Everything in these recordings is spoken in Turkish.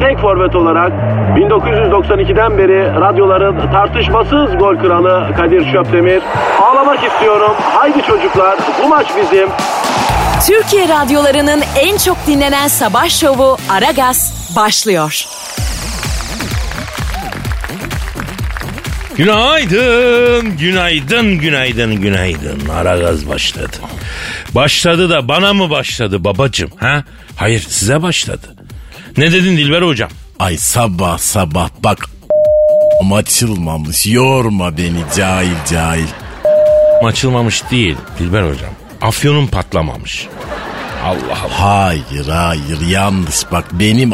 tek forvet olarak 1992'den beri radyoların tartışmasız gol kralı Kadir Şöpdemir. Ağlamak istiyorum. Haydi çocuklar bu maç bizim. Türkiye radyolarının en çok dinlenen sabah şovu Aragaz başlıyor. Günaydın, günaydın, günaydın, günaydın. Ara gaz başladı. Başladı da bana mı başladı babacım? Ha? Hayır size başladı. Ne dedin Dilber hocam? Ay sabah sabah bak açılmamış yorma beni cahil cahil. Açılmamış değil Dilber hocam. Afyonun patlamamış. Allah Allah. Hayır hayır yanlış bak benim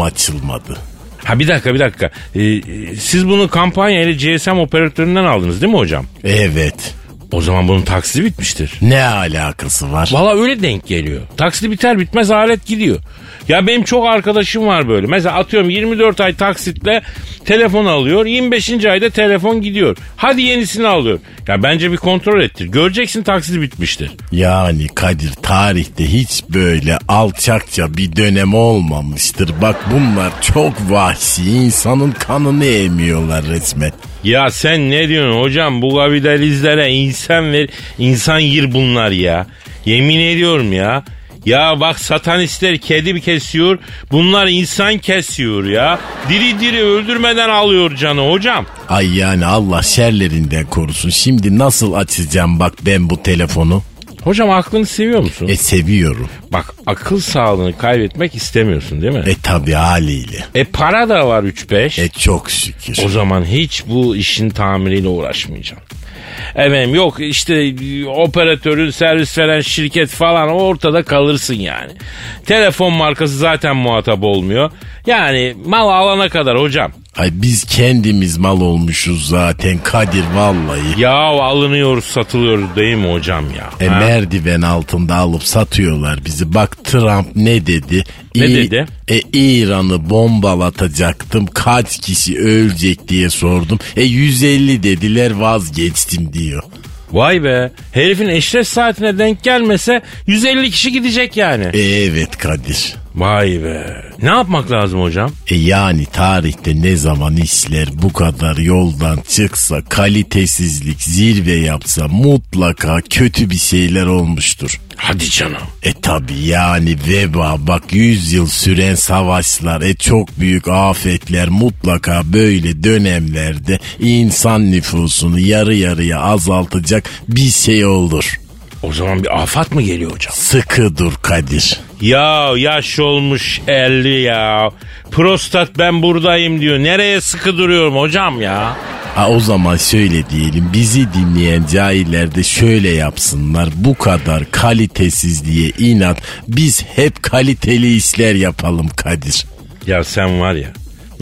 açılmadı. Ha bir dakika bir dakika. Ee, siz bunu kampanya ile GSM operatöründen aldınız değil mi hocam? Evet. O zaman bunun taksidi bitmiştir. Ne alakası var? Valla öyle denk geliyor. Taksidi biter bitmez alet gidiyor. Ya benim çok arkadaşım var böyle. Mesela atıyorum 24 ay taksitle telefon alıyor. 25. ayda telefon gidiyor. Hadi yenisini alıyor. Ya bence bir kontrol ettir. Göreceksin taksidi bitmiştir. Yani Kadir tarihte hiç böyle alçakça bir dönem olmamıştır. Bak bunlar çok vahşi insanın kanını emiyorlar resmen. Ya sen ne diyorsun hocam bu kapitalistlere insan ver insan yir bunlar ya. Yemin ediyorum ya. Ya bak satanistler kedi kesiyor bunlar insan kesiyor ya. Diri diri öldürmeden alıyor canı hocam. Ay yani Allah şerlerinden korusun. Şimdi nasıl açacağım bak ben bu telefonu? Hocam aklını seviyor musun? E seviyorum. Bak akıl sağlığını kaybetmek istemiyorsun değil mi? E tabi haliyle. E para da var 3-5. E çok şükür. O zaman hiç bu işin tamiriyle uğraşmayacaksın. Efendim yok işte operatörün servis veren şirket falan ortada kalırsın yani. Telefon markası zaten muhatap olmuyor. Yani mal alana kadar hocam. Ay biz kendimiz mal olmuşuz zaten Kadir vallahi. Ya alınıyoruz satılıyoruz değil mi hocam ya? E Ha? merdiven altında alıp satıyorlar bizi. Bak Trump ne dedi? Ne İ- dedi? E İran'ı bombalatacaktım. Kaç kişi ölecek diye sordum. E 150 dediler vazgeçtim diyor. Vay be herifin eşref saatine denk gelmese 150 kişi gidecek yani. E evet Kadir. Vay be. Ne yapmak lazım hocam? E yani tarihte ne zaman işler bu kadar yoldan çıksa kalitesizlik zirve yapsa mutlaka kötü bir şeyler olmuştur. Hadi canım. E tabi yani veba bak 100 yıl süren savaşlar e çok büyük afetler mutlaka böyle dönemlerde insan nüfusunu yarı yarıya azaltacak bir şey olur. O zaman bir afat mı geliyor hocam? Sıkı dur Kadir. Ya yaş olmuş 50 ya. Prostat ben buradayım diyor. Nereye sıkı duruyorum hocam ya? Ha, o zaman şöyle diyelim bizi dinleyen cahiller de şöyle yapsınlar bu kadar kalitesizliğe inat biz hep kaliteli işler yapalım Kadir. Ya sen var ya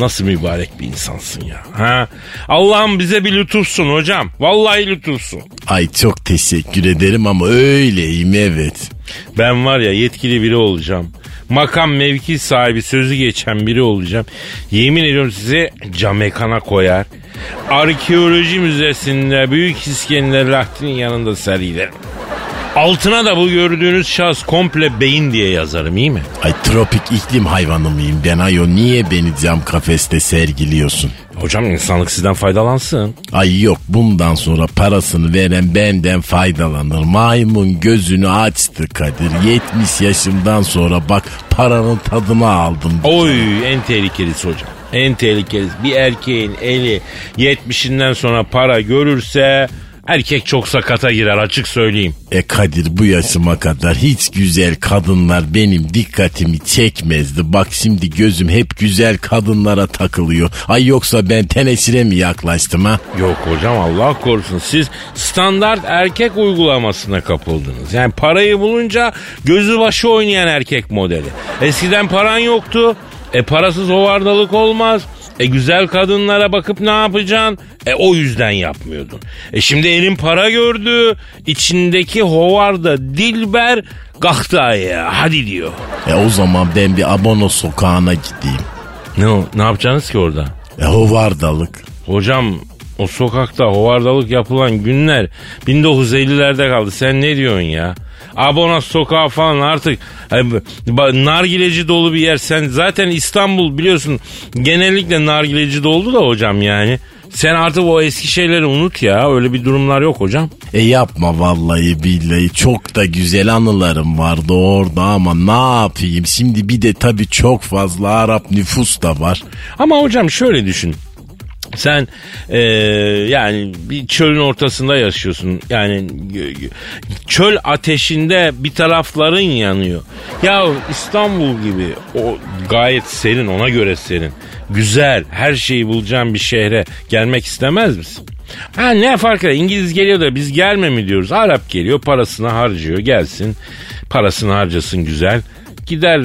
nasıl mübarek bir insansın ya. Ha? Allah'ım bize bir lütufsun hocam. Vallahi lütufsun. Ay çok teşekkür ederim ama öyleyim evet. Ben var ya yetkili biri olacağım. Makam mevki sahibi sözü geçen biri olacağım. Yemin ediyorum size camekana koyar. Arkeoloji müzesinde büyük İskender Lahti'nin yanında serilerim. Altına da bu gördüğünüz şahıs komple beyin diye yazarım iyi mi? Ay tropik iklim hayvanı mıyım ben ayo niye beni cam kafeste sergiliyorsun? Hocam insanlık sizden faydalansın. Ay yok bundan sonra parasını veren benden faydalanır. Maymun gözünü açtı Kadir. 70 yaşımdan sonra bak paranın tadını aldım. Oy en tehlikelisi hocam. En tehlikelisi bir erkeğin eli 70'inden sonra para görürse Erkek çok sakata girer açık söyleyeyim. E Kadir bu yaşıma kadar hiç güzel kadınlar benim dikkatimi çekmezdi. Bak şimdi gözüm hep güzel kadınlara takılıyor. Ay yoksa ben teneşire mi yaklaştım ha? Yok hocam Allah korusun siz standart erkek uygulamasına kapıldınız. Yani parayı bulunca gözü başı oynayan erkek modeli. Eskiden paran yoktu. E parasız hovardalık olmaz. E güzel kadınlara bakıp ne yapacaksın? E o yüzden yapmıyordun. E şimdi elin para gördü. içindeki hovarda Dilber kalktı ayağa hadi diyor. E o zaman ben bir abono sokağına gideyim. Ne o? Ne yapacaksınız ki orada? E hovardalık. Hocam o sokakta hovardalık yapılan günler 1950'lerde kaldı. Sen ne diyorsun ya? Abonas sokağı falan artık e, nargileci dolu bir yer. Sen zaten İstanbul biliyorsun genellikle nargileci doldu da hocam yani. Sen artık o eski şeyleri unut ya. Öyle bir durumlar yok hocam. E yapma vallahi billahi çok da güzel anılarım vardı orada ama ne yapayım şimdi bir de tabii çok fazla Arap nüfus da var. Ama hocam şöyle düşün. Sen eee, yani bir çölün ortasında yaşıyorsun. Yani çöl ateşinde bir tarafların yanıyor. Ya İstanbul gibi o gayet serin ona göre serin. Güzel her şeyi bulacağın bir şehre gelmek istemez misin? Ha ne fark eder? İngiliz geliyor da biz gelme mi diyoruz? Arap geliyor parasını harcıyor gelsin. Parasını harcasın güzel. Gider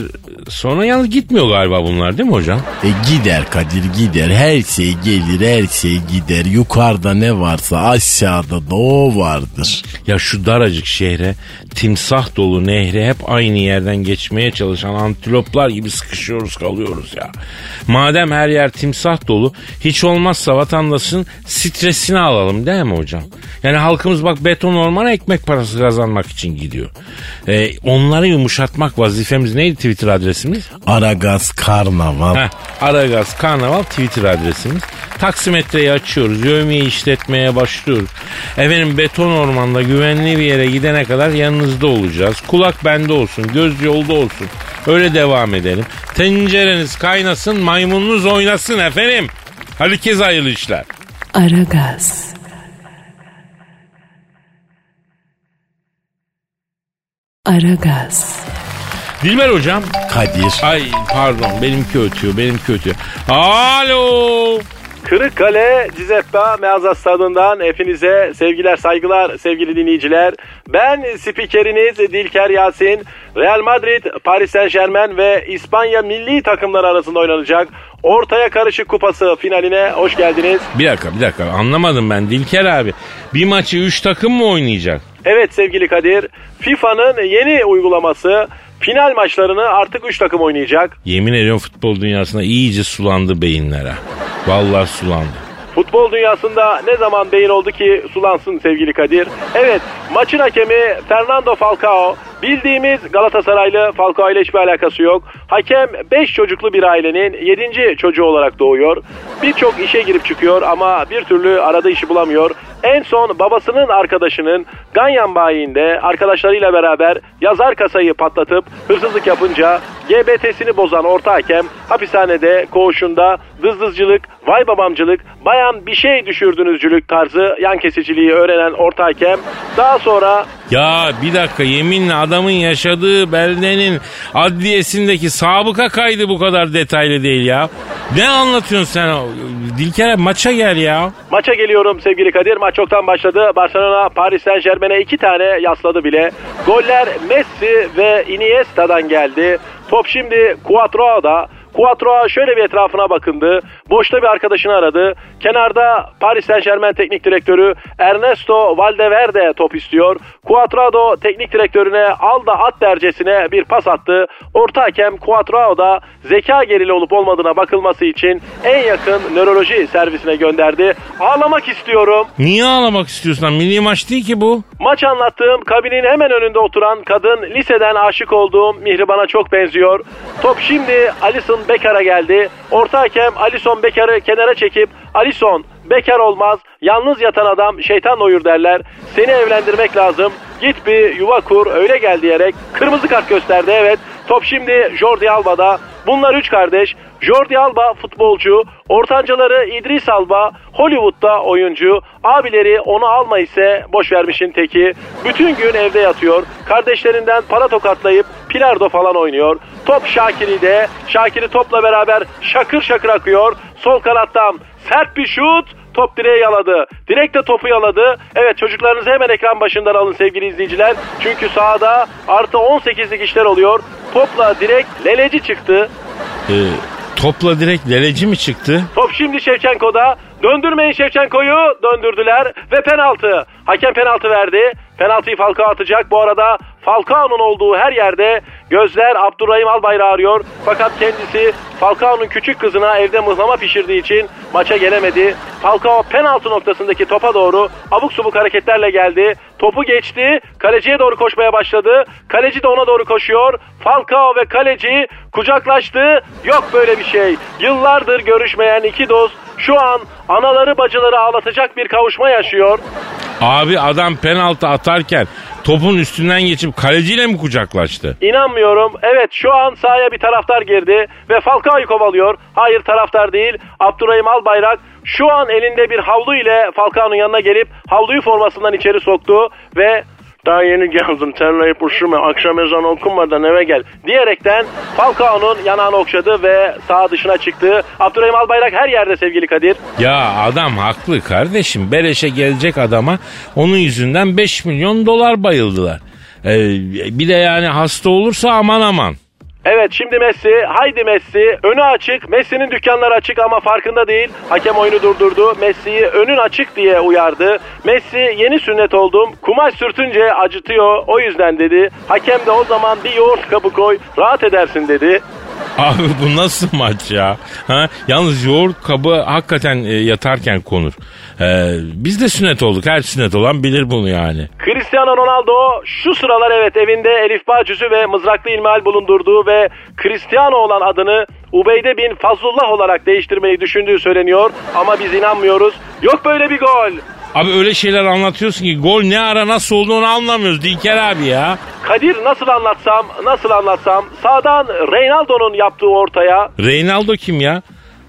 sonra yalnız gitmiyor galiba bunlar değil mi hocam? E gider Kadir gider her şey gelir her şey gider yukarıda ne varsa aşağıda da o vardır. Ya şu daracık şehre timsah dolu nehre hep aynı yerden geçmeye çalışan antiloplar gibi sıkışıyoruz kalıyoruz ya. Madem her yer timsah dolu hiç olmazsa vatandaşın stresini alalım değil mi hocam? Yani halkımız bak beton ormana ekmek parası kazanmak için gidiyor. Ee, onları yumuşatmak vazifemiz neydi Twitter adresimiz? Aragaz karnaval. Heh, Aragaz Karnaval Twitter adresimiz. Taksimetreyi açıyoruz. Yövmiye işletmeye başlıyoruz. Efendim beton ormanda güvenli bir yere gidene kadar yanınızda olacağız. Kulak bende olsun. Göz yolda olsun. Öyle devam edelim. Tencereniz kaynasın, maymununuz oynasın efendim. Herkese hayırlı işler. Aragaz, Aragaz, Dilber hocam. Kadir. Ay pardon benimki ötüyor, benimki ötüyor. Alo. Kırıkkale Cizeppe Meazza Stadı'ndan hepinize sevgiler saygılar sevgili dinleyiciler. Ben spikeriniz Dilker Yasin. Real Madrid, Paris Saint Germain ve İspanya milli takımları arasında oynanacak Ortaya Karışık Kupası finaline hoş geldiniz. Bir dakika bir dakika anlamadım ben Dilker abi. Bir maçı 3 takım mı oynayacak? Evet sevgili Kadir, FIFA'nın yeni uygulaması final maçlarını artık 3 takım oynayacak. Yemin ediyorum futbol dünyasında iyice sulandı beyinlere. Vallahi sulandı. Futbol dünyasında ne zaman beyin oldu ki sulansın sevgili Kadir? Evet maçın hakemi Fernando Falcao. Bildiğimiz Galatasaraylı Falcao ile hiçbir alakası yok. Hakem 5 çocuklu bir ailenin 7. çocuğu olarak doğuyor. Birçok işe girip çıkıyor ama bir türlü aradığı işi bulamıyor. En son babasının arkadaşının Ganyan bayiinde arkadaşlarıyla beraber yazar kasayı patlatıp hırsızlık yapınca GBT'sini bozan orta hakem hapishanede koğuşunda dızdızcılık, vay babamcılık, bayan bir şey düşürdünüzcülük tarzı yan kesiciliği öğrenen orta hakem daha sonra Ya bir dakika yeminle adamın yaşadığı beldenin adliyesindeki sabıka kaydı bu kadar detaylı değil ya. Ne anlatıyorsun sen? Dilker abi, maça gel ya. Maça geliyorum sevgili Kadir. Maç çoktan başladı. Barcelona Paris Saint Germain'e iki tane yasladı bile. Goller Messi ve Iniesta'dan geldi. Top şimdi Cuatroa'da. Cuatroa şöyle bir etrafına bakındı. Boşta bir arkadaşını aradı. Kenarda Paris Saint Germain teknik direktörü Ernesto Valdeverde top istiyor. Cuatrado teknik direktörüne al da at dercesine bir pas attı. Orta hakem Cuatrao'da zeka gerili olup olmadığına bakılması için en yakın nöroloji servisine gönderdi. Ağlamak istiyorum. Niye ağlamak istiyorsun? Milli maç değil ki bu. Maç anlattığım kabinin hemen önünde oturan kadın liseden aşık olduğum Mihriban'a çok benziyor. Top şimdi Alison Bekar'a geldi. Orta hakem Alison Bekar'ı kenara çekip Alison bekar olmaz yalnız yatan adam şeytan doyur derler. Seni evlendirmek lazım. Git bir yuva kur öyle gel diyerek kırmızı kart gösterdi evet. Top şimdi Jordi Alba'da. Bunlar üç kardeş. Jordi Alba futbolcu, ortancaları İdris Alba Hollywood'da oyuncu, abileri onu alma ise boş vermişin teki. Bütün gün evde yatıyor. Kardeşlerinden para tokatlayıp pilardo falan oynuyor. Top Şakiri'de. Şakiri topla beraber şakır şakır akıyor. Sol kanattan sert bir şut. Top direğe yaladı. Direkt de topu yaladı. Evet çocuklarınızı hemen ekran başından alın sevgili izleyiciler. Çünkü sahada artı 18'lik işler oluyor. Topla direkt leleci çıktı. Ee, topla direkt leleci mi çıktı? Top şimdi Şevçenko'da. Döndürmeyin Şevçenko'yu. Döndürdüler ve penaltı. Hakem penaltı verdi. Penaltıyı Falcao atacak. Bu arada Falcao'nun olduğu her yerde gözler Abdurrahim Albayrak arıyor. Fakat kendisi Falcao'nun küçük kızına evde mıhlama pişirdiği için maça gelemedi. Falcao penaltı noktasındaki topa doğru abuk subuk hareketlerle geldi. Topu geçti. Kaleciye doğru koşmaya başladı. Kaleci de ona doğru koşuyor. Falcao ve kaleci kucaklaştı. Yok böyle bir şey. Yıllardır görüşmeyen iki dost şu an anaları bacıları ağlatacak bir kavuşma yaşıyor. Abi adam penaltı atarken topun üstünden geçip kaleciyle mi kucaklaştı? İnanmıyorum. Evet şu an sahaya bir taraftar girdi ve Falcao'yu kovalıyor. Hayır taraftar değil. Abdurrahim Albayrak şu an elinde bir havlu ile Falcao'nun yanına gelip havluyu formasından içeri soktu ve daha yeni geldim terleyip üşüme akşam ezanı okunmadan eve gel diyerekten Falcao'nun yanağını okşadı ve sağ dışına çıktı. Abdurrahim Albayrak her yerde sevgili Kadir. Ya adam haklı kardeşim. Beleşe gelecek adama onun yüzünden 5 milyon dolar bayıldılar. Ee, bir de yani hasta olursa aman aman. Evet şimdi Messi, haydi Messi. Önü açık. Messi'nin dükkanları açık ama farkında değil. Hakem oyunu durdurdu. Messi'yi önün açık diye uyardı. Messi yeni sünnet oldum. Kumaş sürtünce acıtıyor. O yüzden dedi. Hakem de o zaman bir yoğurt kabı koy. Rahat edersin dedi. Abi bu nasıl maç ya? Ha? Yalnız yoğurt kabı hakikaten e, yatarken konur. Ee, biz de sünnet olduk. Her sünnet olan bilir bunu yani. Cristiano Ronaldo şu sıralar evet evinde Elif Bağcüzü ve mızraklı ilmihal bulundurduğu ve Cristiano olan adını Ubeyde bin Fazlullah olarak değiştirmeyi düşündüğü söyleniyor. Ama biz inanmıyoruz. Yok böyle bir gol. Abi öyle şeyler anlatıyorsun ki gol ne ara nasıl olduğunu anlamıyoruz Dilker abi ya. Kadir nasıl anlatsam, nasıl anlatsam sağdan Reynaldo'nun yaptığı ortaya. Reynaldo kim ya?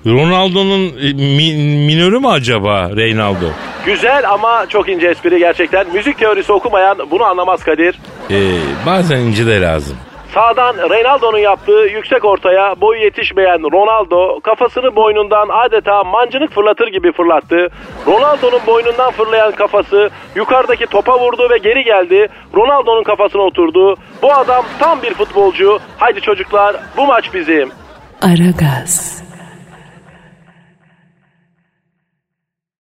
Ronaldo'nun e, mi, minörü mü acaba Reynaldo? Güzel ama çok ince espri gerçekten. Müzik teorisi okumayan bunu anlamaz Kadir. Ee, bazen ince de lazım. Sağdan Reynaldo'nun yaptığı yüksek ortaya boyu yetişmeyen Ronaldo kafasını boynundan adeta mancınık fırlatır gibi fırlattı. Ronaldo'nun boynundan fırlayan kafası yukarıdaki topa vurdu ve geri geldi. Ronaldo'nun kafasına oturdu. Bu adam tam bir futbolcu. Haydi çocuklar bu maç bizim. Aragaz.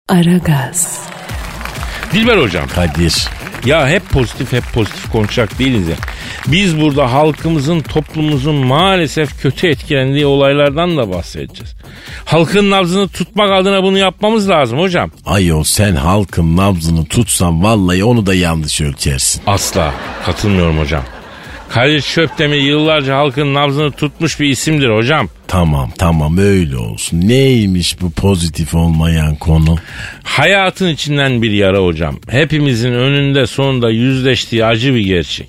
Aragaz. Dilber hocam. Kadir. Ya hep pozitif hep pozitif konuşacak değiliz ya. Biz burada halkımızın toplumumuzun maalesef kötü etkilendiği olaylardan da bahsedeceğiz. Halkın nabzını tutmak adına bunu yapmamız lazım hocam. Ayol sen halkın nabzını tutsan vallahi onu da yanlış ölçersin. Asla katılmıyorum hocam. Kadir Şöpdemir yıllarca halkın nabzını tutmuş bir isimdir hocam. Tamam tamam öyle olsun. Neymiş bu pozitif olmayan konu? Hayatın içinden bir yara hocam. Hepimizin önünde sonunda yüzleştiği acı bir gerçek.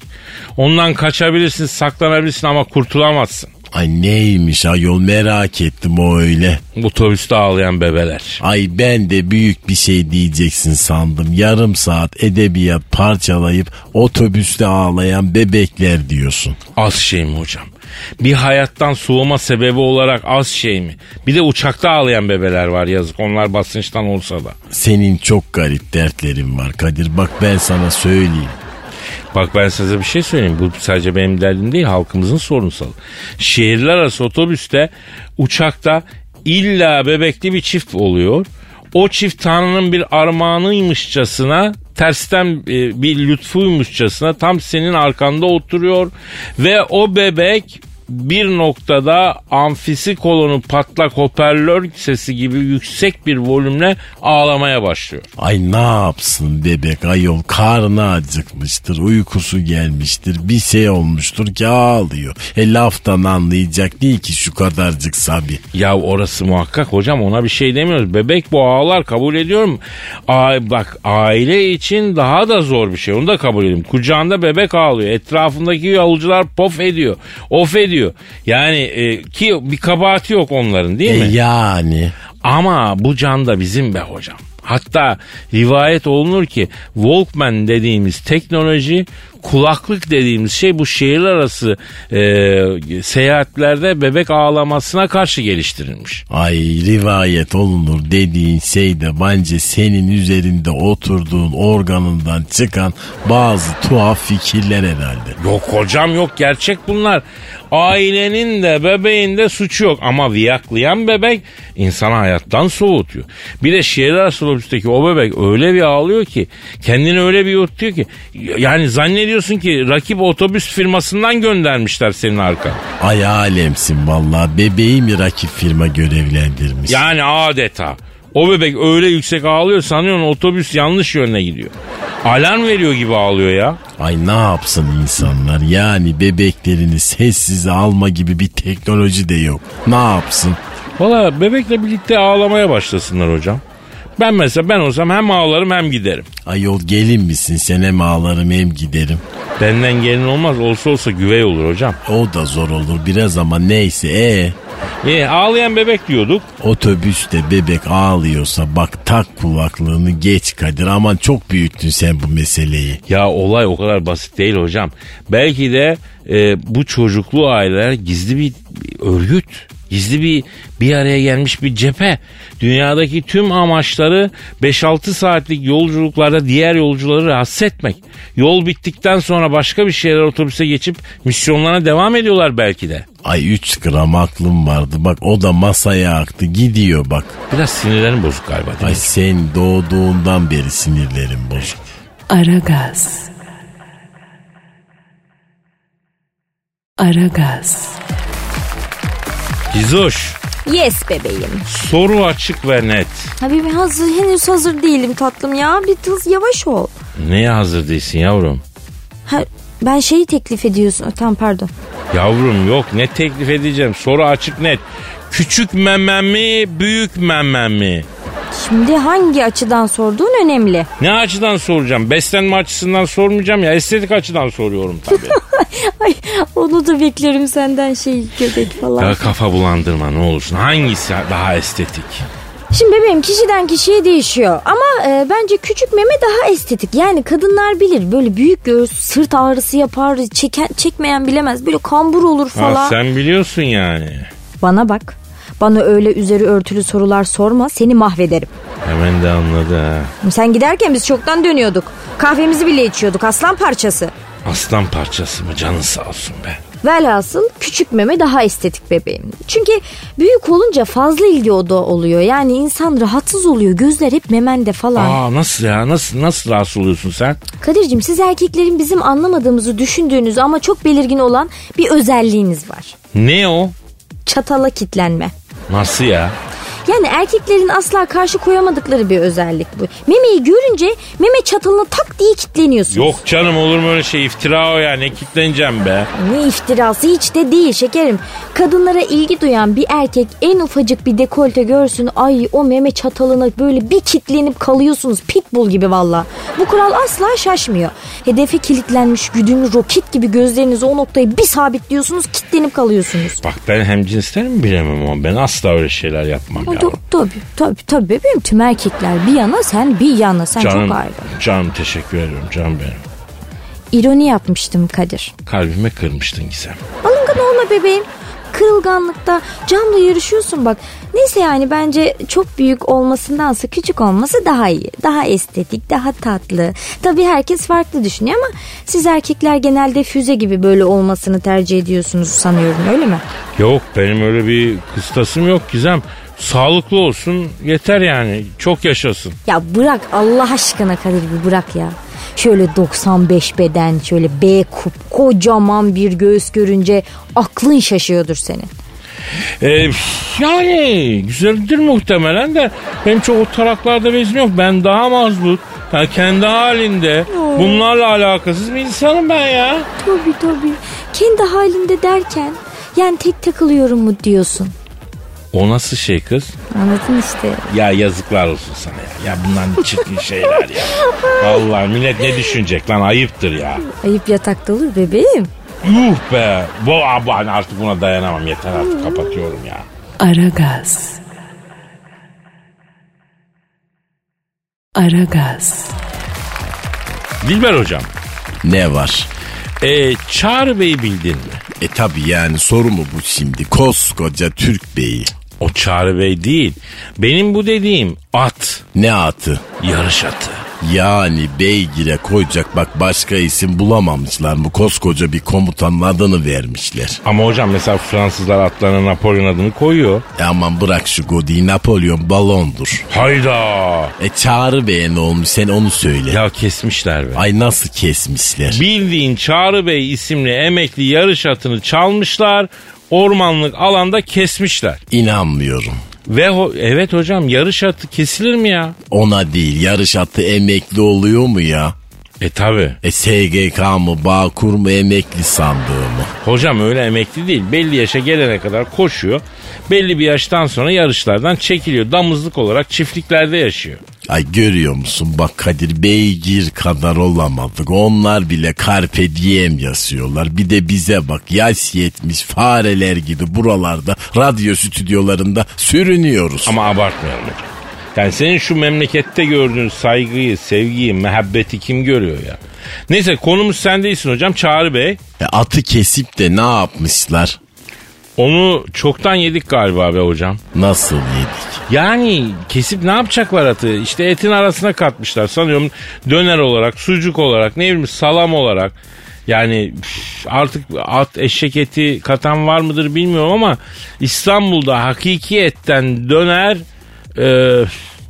Ondan kaçabilirsin, saklanabilirsin ama kurtulamazsın. Ay neymiş ayol merak ettim o öyle. Otobüste ağlayan bebeler. Ay ben de büyük bir şey diyeceksin sandım. Yarım saat edebiyat parçalayıp otobüste ağlayan bebekler diyorsun. Az şey mi hocam? Bir hayattan soğuma sebebi olarak az şey mi? Bir de uçakta ağlayan bebeler var yazık. Onlar basınçtan olsa da. Senin çok garip dertlerin var Kadir. Bak ben sana söyleyeyim. Bak ben size bir şey söyleyeyim. Bu sadece benim derdim değil halkımızın sorunsalı. Şehirler arası otobüste, uçakta illa bebekli bir çift oluyor. O çift Tanrı'nın bir armağanıymışçasına tersten e, bir lütfuymuşçasına tam senin arkanda oturuyor ve o bebek bir noktada amfisi kolonu patlak hoparlör sesi gibi yüksek bir volümle ağlamaya başlıyor. Ay ne yapsın bebek ayol karnı acıkmıştır uykusu gelmiştir bir şey olmuştur ki ağlıyor. E laftan anlayacak değil ki şu kadarcık sabi. Ya orası muhakkak hocam ona bir şey demiyoruz. Bebek bu ağlar kabul ediyorum. A bak aile için daha da zor bir şey onu da kabul ediyorum. Kucağında bebek ağlıyor. Etrafındaki yolcular pof ediyor. Of ediyor. Yani e, ki bir kabahati yok onların değil E mi? yani. Ama bu can da bizim be hocam. Hatta rivayet olunur ki Walkman dediğimiz teknoloji kulaklık dediğimiz şey bu şehir arası e, seyahatlerde bebek ağlamasına karşı geliştirilmiş. Ay rivayet olunur dediğin şey de bence senin üzerinde oturduğun organından çıkan bazı tuhaf fikirler herhalde. Yok hocam yok gerçek bunlar. Ailenin de bebeğin de suçu yok ama viyaklayan bebek insanı hayattan soğutuyor. Bir de şehir arası otobüsteki o bebek öyle bir ağlıyor ki kendini öyle bir yurtuyor ki yani zannediyorsun ki rakip otobüs firmasından göndermişler senin arka. Ay alemsin vallahi bebeği mi rakip firma görevlendirmiş? Yani adeta. O bebek öyle yüksek ağlıyor sanıyorsun otobüs yanlış yöne gidiyor. Alarm veriyor gibi ağlıyor ya. Ay ne yapsın insanlar yani bebeklerini sessize alma gibi bir teknoloji de yok. Ne yapsın? Valla bebekle birlikte ağlamaya başlasınlar hocam. Ben mesela ben olsam hem ağlarım hem giderim. Ayol gelin misin sen hem ağlarım hem giderim. Benden gelin olmaz olsa olsa güvey olur hocam. O da zor olur biraz ama neyse e E, ağlayan bebek diyorduk. Otobüste bebek ağlıyorsa bak tak kulaklığını geç Kadir aman çok büyüttün sen bu meseleyi. Ya olay o kadar basit değil hocam. Belki de e, bu çocuklu aileler gizli bir örgüt. Gizli bir bir araya gelmiş bir cephe. Dünyadaki tüm amaçları 5-6 saatlik yolculuklarda diğer yolcuları rahatsız etmek. Yol bittikten sonra başka bir şeyler otobüse geçip misyonlarına devam ediyorlar belki de. Ay 3 gram aklım vardı bak o da masaya aktı gidiyor bak. Biraz sinirlerim bozuk galiba. değil mi? Ay sen doğduğundan beri sinirlerim bozuk. Aragaz. Aragaz. Gizoş Yes bebeğim. soru açık ve net. Habibim hazır henüz hazır değilim tatlım ya. Bir hız yavaş ol. Neye hazır değilsin yavrum? Ha, ben şeyi teklif ediyorsun. Tamam pardon. Yavrum yok ne teklif edeceğim soru açık net. Küçük memem mi büyük memem mi? Şimdi hangi açıdan sorduğun önemli. Ne açıdan soracağım? Beslenme açısından sormayacağım ya estetik açıdan soruyorum tabii. Ay onu da beklerim senden şey göbek falan. ya kafa bulandırma ne olursun. Hangisi daha estetik? Şimdi bebeğim kişiden kişiye değişiyor. Ama e, bence küçük meme daha estetik. Yani kadınlar bilir böyle büyük göğüs sırt ağrısı yapar. Çeken, çekmeyen bilemez. Böyle kambur olur falan. Ha, sen biliyorsun yani. Bana bak. Bana öyle üzeri örtülü sorular sorma seni mahvederim. Hemen de anladı ha. Sen giderken biz çoktan dönüyorduk. Kahvemizi bile içiyorduk aslan parçası. Aslan parçası mı canın sağ olsun be. Velhasıl küçük meme daha estetik bebeğim. Çünkü büyük olunca fazla ilgi oda oluyor. Yani insan rahatsız oluyor. Gözler hep memende falan. Aa nasıl ya nasıl nasıl rahatsız oluyorsun sen? Kadir'cim siz erkeklerin bizim anlamadığımızı düşündüğünüz ama çok belirgin olan bir özelliğiniz var. Ne o? Çatala kitlenme. Nasıl ya? Yani erkeklerin asla karşı koyamadıkları bir özellik bu. Memeyi görünce meme çatalına tak diye kitleniyorsunuz. Yok canım olur mu öyle şey iftira o ya ne kitleneceğim be. Ne iftirası hiç de değil şekerim. Kadınlara ilgi duyan bir erkek en ufacık bir dekolte görsün ay o meme çatalına böyle bir kitlenip kalıyorsunuz pitbull gibi valla. Bu kural asla şaşmıyor. Hedefe kilitlenmiş güdümlü roket gibi gözlerinizi o noktaya bir sabitliyorsunuz kitlenip kalıyorsunuz. Bak ben hem cinsler mi bilemem ama ben asla öyle şeyler yapmam ya. Tabii tabii tabii tabii bebeğim tüm erkekler bir yana sen bir yana sen Canım, çok ayrı. canım teşekkür ediyorum canım benim. İroni yapmıştım Kadir. Kalbime kırmıştın Gizem. Alıngan olma bebeğim. Kırılganlıkta camla yarışıyorsun bak. Neyse yani bence çok büyük olmasındansa küçük olması daha iyi. Daha estetik, daha tatlı. Tabii herkes farklı düşünüyor ama siz erkekler genelde füze gibi böyle olmasını tercih ediyorsunuz sanıyorum öyle mi? Yok benim öyle bir kıstasım yok Gizem. Sağlıklı olsun yeter yani. Çok yaşasın. Ya bırak Allah aşkına Kadir bir bırak ya. Şöyle 95 beden şöyle B kup kocaman bir göğüs görünce aklın şaşıyordur senin. Ee, yani güzeldir muhtemelen de benim çok o taraklarda bezim yok. Ben daha mazbut. Yani kendi halinde bunlarla alakasız bir insanım ben ya. Tabii tabii. Kendi halinde derken yani tek takılıyorum mu diyorsun. O nasıl şey kız? Anladın işte. Ya yazıklar olsun sana ya. Ya bunlar ne çirkin şeyler ya. Allah millet ne düşünecek lan ayıptır ya. Ayıp yatakta olur bebeğim. Yuh be. Bu abi hani artık buna dayanamam yeter artık kapatıyorum ya. Aragaz. Aragaz. Dilber hocam. Ne var? E, Çağrı Bey'i bildin mi? E tabi yani soru mu bu şimdi? Koskoca Türk beyi. O Çağrı Bey değil. Benim bu dediğim at. Ne atı? Yarış atı. Yani beygire koyacak bak başka isim bulamamışlar mı? Koskoca bir komutanın adını vermişler. Ama hocam mesela Fransızlar atlarına Napolyon adını koyuyor. E aman bırak şu Godi'yi Napolyon balondur. Hayda. E Çağrı Bey'e ne olmuş sen onu söyle. Ya kesmişler be. Ay nasıl kesmişler. Bildiğin Çağrı Bey isimli emekli yarış atını çalmışlar. Ormanlık alanda kesmişler. İnanmıyorum. Ve ho- evet hocam yarış atı kesilir mi ya? Ona değil yarış atı emekli oluyor mu ya? E tabi. E SGK mı Bağkur mu emekli sandığı mı? Hocam öyle emekli değil. Belli yaşa gelene kadar koşuyor. Belli bir yaştan sonra yarışlardan çekiliyor. Damızlık olarak çiftliklerde yaşıyor. Ay görüyor musun bak Kadir beygir kadar olamadık. Onlar bile carpe diem yazıyorlar. Bir de bize bak yaş yetmiş fareler gibi buralarda radyo stüdyolarında sürünüyoruz. Ama abartmayalım hocam. Yani senin şu memlekette gördüğün saygıyı, sevgiyi, mehabbeti kim görüyor ya? Neyse konumuz sen değilsin hocam Çağrı Bey. E, atı kesip de ne yapmışlar? Onu çoktan yedik galiba be hocam. Nasıl yedik? Yani kesip ne yapacaklar atı? İşte etin arasına katmışlar sanıyorum döner olarak, sucuk olarak, ne bileyim salam olarak. Yani artık at eşek eti katan var mıdır bilmiyorum ama İstanbul'da hakiki etten döner e,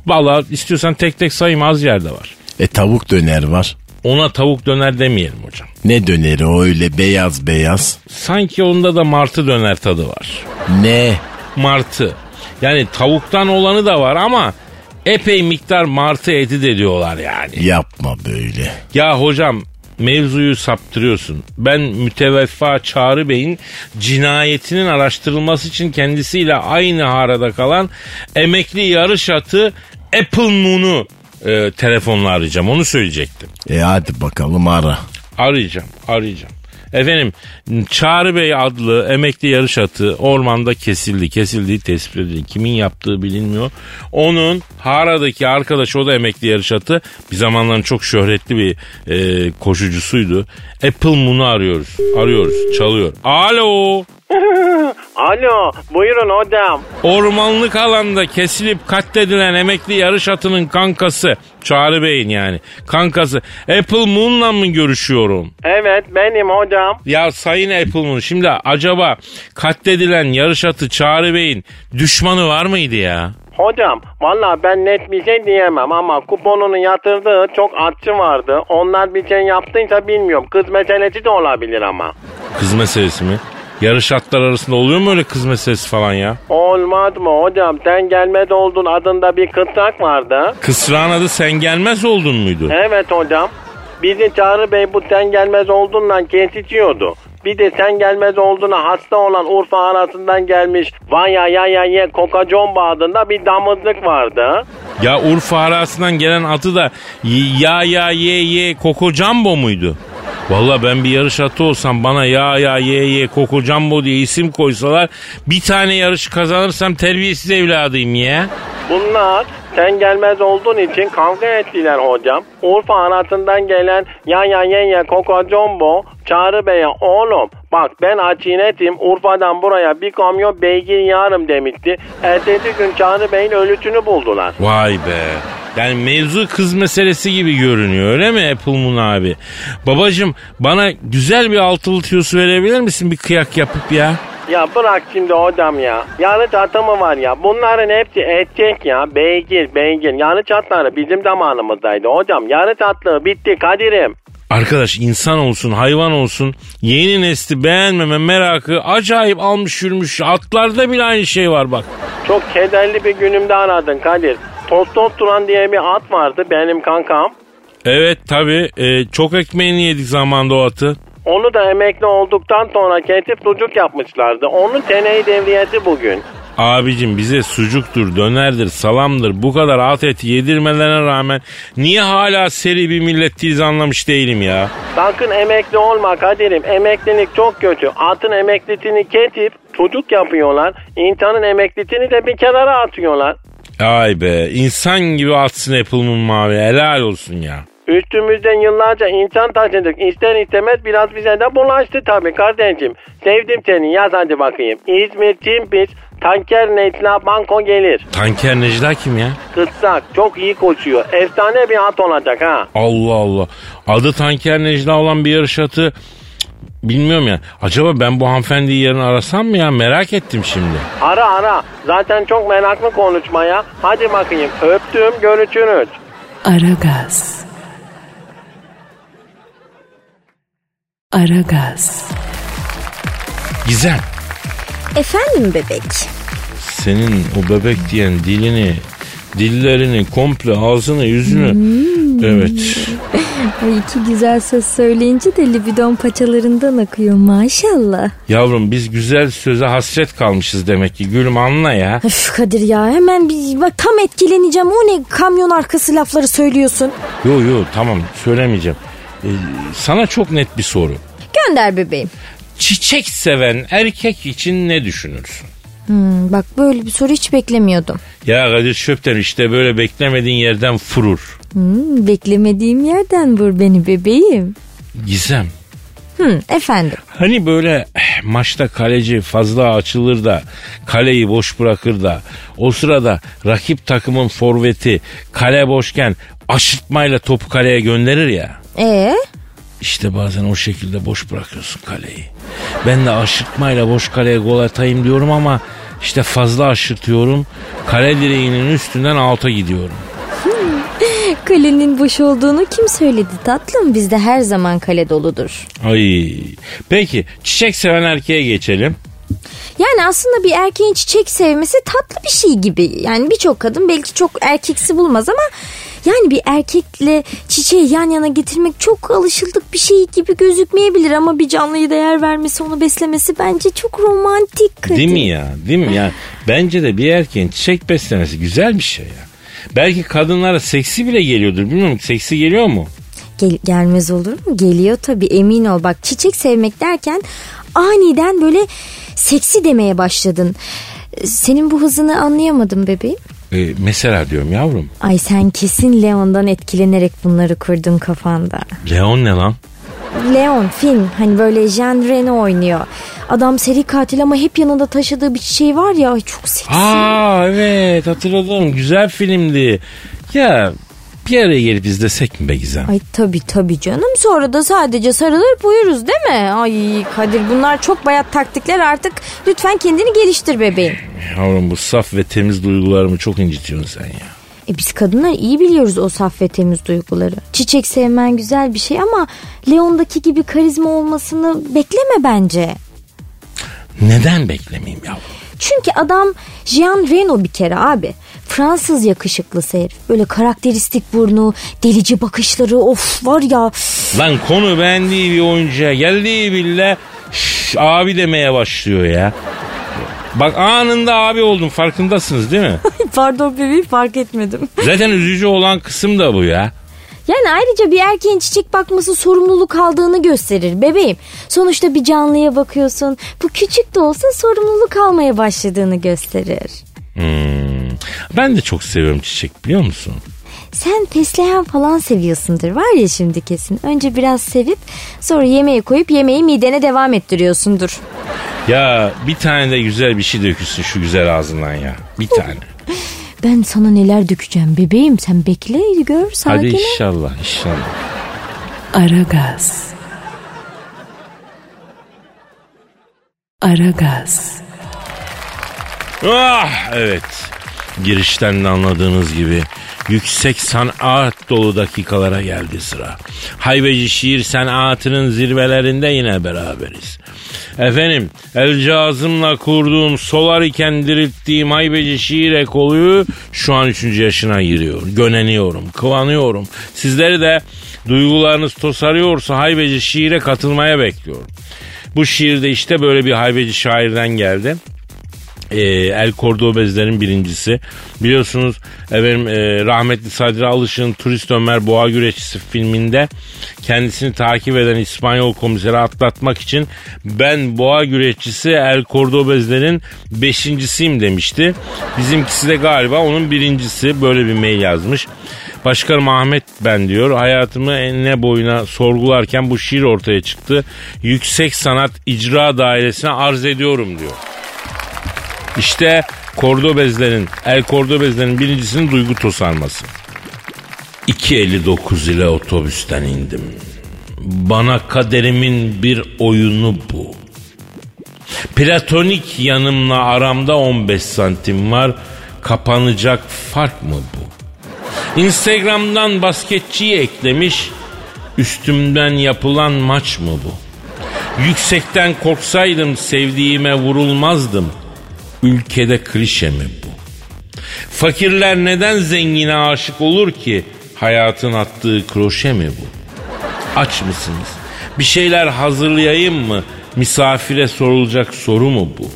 valla istiyorsan tek tek sayayım az yerde var. E tavuk döner var. Ona tavuk döner demeyelim hocam. Ne döneri o öyle beyaz beyaz? Sanki onda da martı döner tadı var. Ne? Martı. Yani tavuktan olanı da var ama epey miktar martı eti de diyorlar yani. Yapma böyle. Ya hocam mevzuyu saptırıyorsun. Ben müteveffa Çağrı Bey'in cinayetinin araştırılması için kendisiyle aynı harada kalan emekli yarış atı Apple Moon'u e, telefonla arayacağım. Onu söyleyecektim. E hadi bakalım ara. Arayacağım, arayacağım. Efendim Çağrı Bey adlı emekli yarış atı ormanda kesildi. Kesildiği tespit edildi. Kimin yaptığı bilinmiyor. Onun Hara'daki arkadaşı o da emekli yarış atı. Bir zamanların çok şöhretli bir e, koşucusuydu. Apple Moon'u arıyoruz. Arıyoruz. Çalıyor. Alo. Alo buyurun hocam. Ormanlık alanda kesilip katledilen emekli yarış atının kankası. Çağrı Bey'in yani. Kankası. Apple Moon'la mı görüşüyorum? Evet benim hocam. Ya Sayın Apple Moon şimdi acaba katledilen yarış atı Çağrı Bey'in düşmanı var mıydı ya? Hocam valla ben net bir şey diyemem ama kuponunu yatırdığı çok atçı vardı. Onlar bir şey yaptıysa bilmiyorum. Kız meselesi de olabilir ama. Kız meselesi mi? Yarış atlar arasında oluyor mu öyle kız meselesi falan ya? Olmaz mı hocam? Sen gelmez oldun adında bir kıtrak vardı. Kısrağın adı sen gelmez oldun muydu? Evet hocam. Bizi Çağrı Bey bu sen gelmez olduğunla kesişiyordu. Bir de sen gelmez olduğuna hasta olan Urfa arasından gelmiş Vanya ya ya ye Kokacomba adında bir damızlık vardı. Ya Urfa arasından gelen atı da ya ya ye ye Koko Jumbo muydu? Valla ben bir yarış atı olsam bana ya ya ye ye Koko Jumbo diye isim koysalar bir tane yarış kazanırsam terbiyesiz evladıyım ya. Bunlar sen gelmez olduğun için kavga ettiler hocam. Urfa arasından gelen ya ya ye ye Kokacombo Çağrı Bey'e oğlum bak ben açinetim Urfa'dan buraya bir kamyon beygir yarım demişti. Ertesi gün Çağrı Bey'in ölüsünü buldular. Vay be. Yani mevzu kız meselesi gibi görünüyor öyle mi Apple Moon abi? Babacım bana güzel bir altılı tüyosu verebilir misin bir kıyak yapıp ya? Ya bırak şimdi hocam ya. Yanlış atı mı var ya? Bunların hepsi etçek ya. Beygir, beygir. Yanlış atları bizim zamanımızdaydı hocam. Yanlış atlığı bitti Kadir'im. Arkadaş insan olsun hayvan olsun yeni nesli beğenmeme merakı acayip almış yürümüş. Atlarda bile aynı şey var bak. Çok kederli bir günümde aradın Kadir. Tostosturan diye bir at vardı benim kankam. Evet tabi çok ekmeğini yedik zamanda o atı. Onu da emekli olduktan sonra kesip sucuk yapmışlardı. Onun teneyi devriyesi bugün. Abicim bize sucuktur, dönerdir, salamdır bu kadar at eti yedirmelerine rağmen niye hala seri bir milletiyiz anlamış değilim ya. Sakın emekli olma Kadir'im. Emeklilik çok kötü. Atın emeklisini kesip sucuk yapıyorlar. İnsanın emeklisini de bir kenara atıyorlar. Ay be insan gibi atsın Apple'ın mavi helal olsun ya. Üstümüzden yıllarca insan taşıdık. İster istemez biraz bize de bulaştı tabii kardeşim. Sevdim seni yaz hadi bakayım. İzmir Timpis Tanker Necla Banko gelir. Tanker Necla kim ya? Kıssak çok iyi koşuyor. Efsane bir at olacak ha. Allah Allah. Adı Tanker Necla olan bir yarış atı Bilmiyorum ya. Acaba ben bu hanımefendiyi yarın arasam mı ya? Merak ettim şimdi. Ara ara. Zaten çok meraklı konuşmaya. Hadi bakayım. Öptüm görüşürüz. Aragaz. Aragaz. Gizem. Efendim bebek. Senin o bebek diyen dilini, dillerini, komple ağzını, yüzünü. Evet. Ay iki güzel söz söyleyince de libidon paçalarından akıyor maşallah. Yavrum biz güzel söze hasret kalmışız demek ki. Gülüm anla ya. Öf Kadir ya hemen bir bak tam etkileneceğim. O ne kamyon arkası lafları söylüyorsun. Yo yo tamam söylemeyeceğim. Ee, sana çok net bir soru. Gönder bebeğim. Çiçek seven erkek için ne düşünürsün? Hmm, bak böyle bir soru hiç beklemiyordum. Ya Kadir Çöpten işte böyle beklemediğin yerden furur. Hmm, beklemediğim yerden vur beni bebeğim. Gizem. Hmm, efendim. Hani böyle maçta kaleci fazla açılır da kaleyi boş bırakır da o sırada rakip takımın forveti kale boşken aşırtmayla topu kaleye gönderir ya. Ee? İşte bazen o şekilde boş bırakıyorsun kaleyi. Ben de aşırtmayla boş kaleye gol atayım diyorum ama işte fazla aşırtıyorum. Kale direğinin üstünden alta gidiyorum. Kalenin boş olduğunu kim söyledi tatlım? Bizde her zaman kale doludur. Ay. Peki çiçek seven erkeğe geçelim. Yani aslında bir erkeğin çiçek sevmesi tatlı bir şey gibi. Yani birçok kadın belki çok erkeksi bulmaz ama yani bir erkekle çiçeği yan yana getirmek çok alışıldık bir şey gibi gözükmeyebilir ama bir canlıya değer vermesi, onu beslemesi bence çok romantik. Kadir. Değil mi ya? Değil mi? Yani bence de bir erkeğin çiçek beslemesi güzel bir şey ya. Belki kadınlara seksi bile geliyordur. Bilmiyorum seksi geliyor mu? Gel- gelmez olur mu? Geliyor tabii emin ol. Bak çiçek sevmek derken aniden böyle seksi demeye başladın. Senin bu hızını anlayamadım bebeğim. Ee, mesela diyorum yavrum. Ay sen kesin Leon'dan etkilenerek bunları kurdun kafanda. Leon ne lan? Leon film hani böyle Jean Reno oynuyor. Adam seri katil ama hep yanında taşıdığı bir çiçeği var ya çok seksi. Aa evet hatırladım. Güzel filmdi. Ya bir araya gelip izlesek mi be Gizem? Ay tabi tabi canım sonra da sadece sarılır uyuruz değil mi? Ay Kadir bunlar çok bayat taktikler artık lütfen kendini geliştir bebeğim. Yavrum bu saf ve temiz duygularımı çok incitiyorsun sen ya. E biz kadınlar iyi biliyoruz o saf ve temiz duyguları. Çiçek sevmen güzel bir şey ama Leon'daki gibi karizma olmasını bekleme bence. Neden beklemeyeyim yavrum? Çünkü adam Jean Reno bir kere abi. Fransız yakışıklısı herif. Böyle karakteristik burnu, delici bakışları of var ya. Lan konu beğendiği bir oyuncuya geldiği bile abi demeye başlıyor ya. Bak anında abi oldum farkındasınız değil mi? Pardon bebeğim fark etmedim. Zaten üzücü olan kısım da bu ya. Yani ayrıca bir erkeğin çiçek bakması sorumluluk aldığını gösterir bebeğim. Sonuçta bir canlıya bakıyorsun. Bu küçük de olsa sorumluluk almaya başladığını gösterir. Hmm. Ben de çok seviyorum çiçek biliyor musun? Sen fesleğen falan seviyorsundur var ya şimdi kesin. Önce biraz sevip sonra yemeğe koyup yemeği midene devam ettiriyorsundur. Ya bir tane de güzel bir şey dökülsün şu güzel ağzından ya. Bir tane. Ben sana neler dökeceğim bebeğim sen bekle gör sakin Hadi ol. inşallah inşallah. Aragaz. Aragaz. Ah evet. Girişten de anladığınız gibi yüksek sanat dolu dakikalara geldi sıra. Hayveci şiir sanatının zirvelerinde yine beraberiz. Efendim el cazımla kurduğum solar iken dirilttiğim haybeci şiir ekolü şu an 3. yaşına giriyor. Göneniyorum, kıvanıyorum. Sizleri de duygularınız tosarıyorsa haybeci şiire katılmaya bekliyorum. Bu şiirde işte böyle bir haybeci şairden geldi e, El Cordobezlerin birincisi. Biliyorsunuz efendim e, rahmetli Sadri Alışık'ın Turist Ömer Boğa Güreşçisi filminde kendisini takip eden İspanyol komiseri atlatmak için ben Boğa Güreşçisi El Cordobezlerin beşincisiyim demişti. Bizimkisi de galiba onun birincisi böyle bir mail yazmış. Başkanım Ahmet ben diyor. Hayatımı enine boyuna sorgularken bu şiir ortaya çıktı. Yüksek sanat icra dairesine arz ediyorum diyor. İşte Kordobezlerin, El Kordobezlerin birincisinin duygu tosarması. 2.59 ile otobüsten indim. Bana kaderimin bir oyunu bu. Platonik yanımla aramda 15 santim var. Kapanacak fark mı bu? Instagram'dan basketçiyi eklemiş. Üstümden yapılan maç mı bu? Yüksekten korksaydım sevdiğime vurulmazdım. Ülkede klişe mi bu? Fakirler neden zengine aşık olur ki? Hayatın attığı kroşe mi bu? Aç mısınız? Bir şeyler hazırlayayım mı? Misafire sorulacak soru mu bu?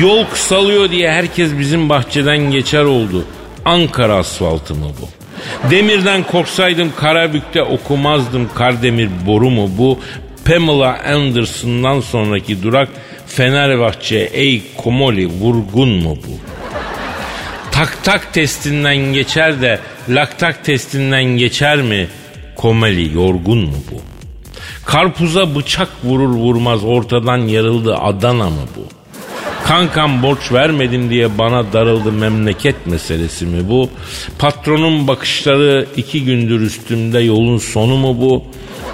Yol kısalıyor diye herkes bizim bahçeden geçer oldu. Ankara asfaltı mı bu? Demirden korksaydım Karabük'te okumazdım Kardemir boru mu bu? Pamela Anderson'dan sonraki durak Fenerbahçe ey Komoli vurgun mu bu? Tak tak testinden geçer de laktak testinden geçer mi? Komeli yorgun mu bu? Karpuza bıçak vurur vurmaz ortadan yarıldı Adana mı bu? Kankam borç vermedim diye bana darıldı memleket meselesi mi bu? Patronun bakışları iki gündür üstümde yolun sonu mu bu?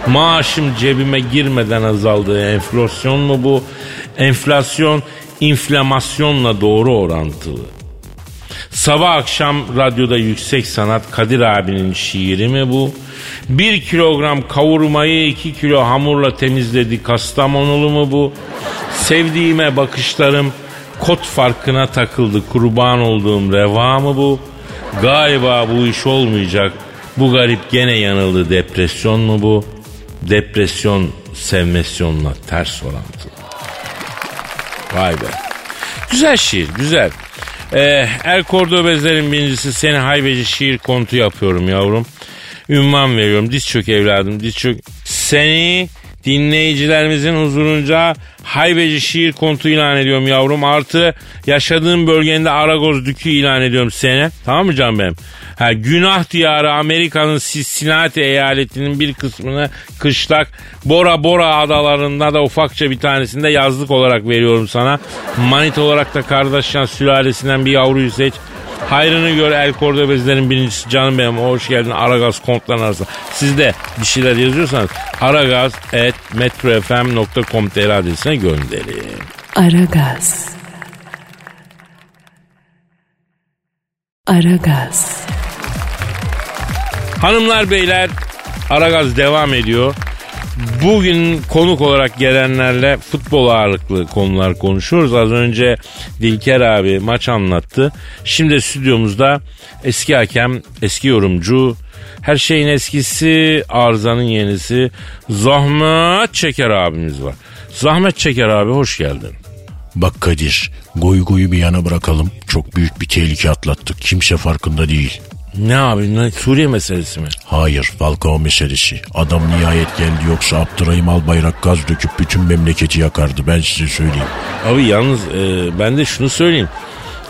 Maaşım cebime girmeden azaldı enflasyon mu bu? Enflasyon inflamasyonla doğru orantılı. Sabah akşam radyoda yüksek sanat Kadir abinin şiiri mi bu? Bir kilogram kavurmayı iki kilo hamurla temizledi Kastamonulu mu bu? Sevdiğime bakışlarım kot farkına takıldı kurban olduğum reva mı bu? Galiba bu iş olmayacak. Bu garip gene yanıldı depresyon mu bu? Depresyon sevmesyonla ters orantılı. Vay be. Güzel şiir güzel. Ee, El Cordobezlerin birincisi seni haybeci şiir kontu yapıyorum yavrum. Ünvan veriyorum. Diz çök evladım diz çök. Seni dinleyicilerimizin huzurunca haybeci şiir kontu ilan ediyorum yavrum. Artı yaşadığım bölgende Aragoz dükü ilan ediyorum seni. Tamam mı canım benim? Ha, günah diyarı Amerika'nın Cincinnati eyaletinin bir kısmını kışlak Bora Bora adalarında da ufakça bir tanesinde yazlık olarak veriyorum sana. Manit olarak da kardeşyan sülalesinden bir yavruyu seç. Hayrını gör El Cordobezlerin birincisi canım benim hoş geldin Aragaz kontların arasında. Siz de bir şeyler yazıyorsanız aragaz.metrofm.com.tr adresine gönderin. Aragaz. Aragaz. Hanımlar beyler Aragaz devam ediyor. Bugün konuk olarak gelenlerle futbol ağırlıklı konular konuşuyoruz. Az önce Dilker abi maç anlattı. Şimdi stüdyomuzda eski hakem, eski yorumcu, her şeyin eskisi, arızanın yenisi Zahmet Çeker abimiz var. Zahmet Çeker abi hoş geldin. Bak Kadir, goy goyu bir yana bırakalım. Çok büyük bir tehlike atlattık. Kimse farkında değil. Ne abi ne, Suriye meselesi mi? Hayır, Falcao meselesi. Adam nihayet geldi yoksa Abdurrahim Albayrak gaz döküp bütün memleketi yakardı. Ben size söyleyeyim. Abi yalnız e, ben de şunu söyleyeyim.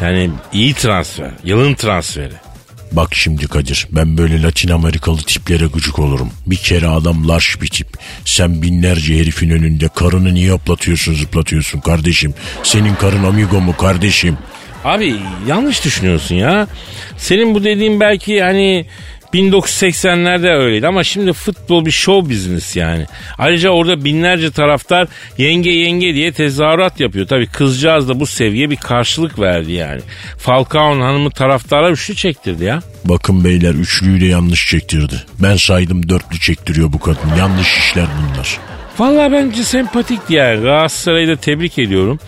Yani iyi transfer, yılın transferi. Bak şimdi Kadir ben böyle Latin Amerikalı tiplere gıcık olurum. Bir kere adam larş bir tip. Sen binlerce herifin önünde karını niye hoplatıyorsun zıplatıyorsun kardeşim? Senin karın amigo mu kardeşim? Abi yanlış düşünüyorsun ya. Senin bu dediğin belki hani 1980'lerde öyleydi ama şimdi futbol bir show business yani. Ayrıca orada binlerce taraftar yenge yenge diye tezahürat yapıyor. Tabi kızcağız da bu seviye bir karşılık verdi yani. Falcao'nun hanımı taraftara üçlü çektirdi ya. Bakın beyler üçlüyü de yanlış çektirdi. Ben saydım dörtlü çektiriyor bu kadın. Yanlış işler bunlar. Valla bence sempatikti yani. Galatasaray'ı da tebrik ediyorum.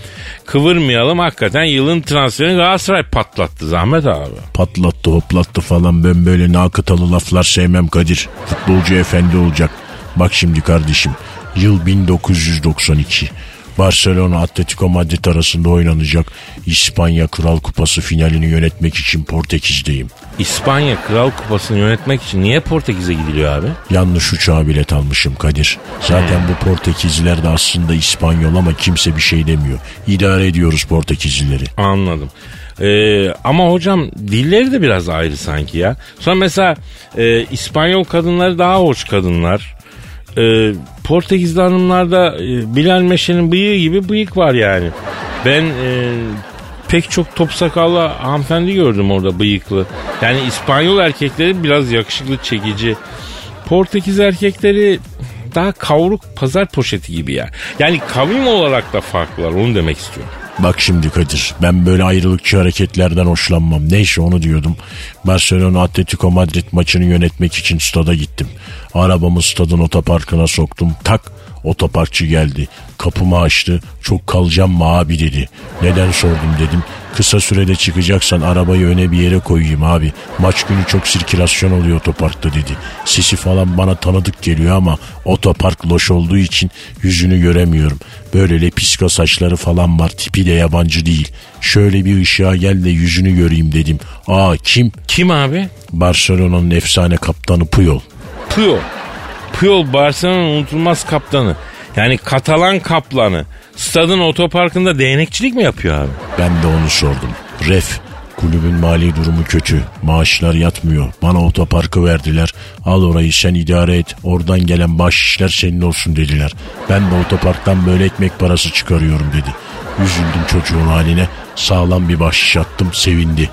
Kıvırmayalım hakikaten yılın transferini Galatasaray patlattı Zahmet abi. Patlattı hoplattı falan ben böyle nakıtalı laflar sevmem Kadir. Futbolcu efendi olacak. Bak şimdi kardeşim yıl 1992. Barcelona Atletico Madrid arasında oynanacak İspanya Kral Kupası finalini yönetmek için Portekiz'deyim. İspanya Kral Kupası'nı yönetmek için niye Portekiz'e gidiliyor abi? Yanlış uçağa bilet almışım Kadir. Zaten bu Portekizliler de aslında İspanyol ama kimse bir şey demiyor. İdare ediyoruz Portekizlileri. Anladım. Ee, ama hocam dilleri de biraz ayrı sanki ya. Sonra mesela e, İspanyol kadınları daha hoş kadınlar. E, Portekizli hanımlarda e, Bilal Meşe'nin bıyığı gibi bıyık var yani. Ben e, pek çok top sakallı hanımefendi gördüm orada bıyıklı. Yani İspanyol erkekleri biraz yakışıklı çekici. Portekiz erkekleri daha kavruk pazar poşeti gibi ya. Yani kavim olarak da farklılar onu demek istiyorum. Bak şimdi Kadir ben böyle ayrılıkçı hareketlerden hoşlanmam. Neyse onu diyordum. Barcelona Atletico Madrid maçını yönetmek için stada gittim. Arabamı stadın otoparkına soktum. Tak otoparkçı geldi. Kapımı açtı. Çok kalacağım mı abi dedi. Neden sordum dedim. Kısa sürede çıkacaksan arabayı öne bir yere koyayım abi. Maç günü çok sirkülasyon oluyor otoparkta dedi. Sesi falan bana tanıdık geliyor ama otopark loş olduğu için yüzünü göremiyorum. Böyle lepiska saçları falan var tipi de yabancı değil. Şöyle bir ışığa gel de yüzünü göreyim dedim. Aa kim? Kim abi? Barcelona'nın efsane kaptanı Puyol. Puyol. Puyol Barcelona'nın unutulmaz kaptanı. Yani Katalan kaplanı. Stadın otoparkında değnekçilik mi yapıyor abi? Ben de onu sordum. Ref, kulübün mali durumu kötü. Maaşlar yatmıyor. Bana otoparkı verdiler. Al orayı sen idare et. Oradan gelen bahşişler senin olsun dediler. Ben de otoparktan böyle ekmek parası çıkarıyorum dedi. Üzüldüm çocuğun haline. Sağlam bir bahşiş attım. Sevindi.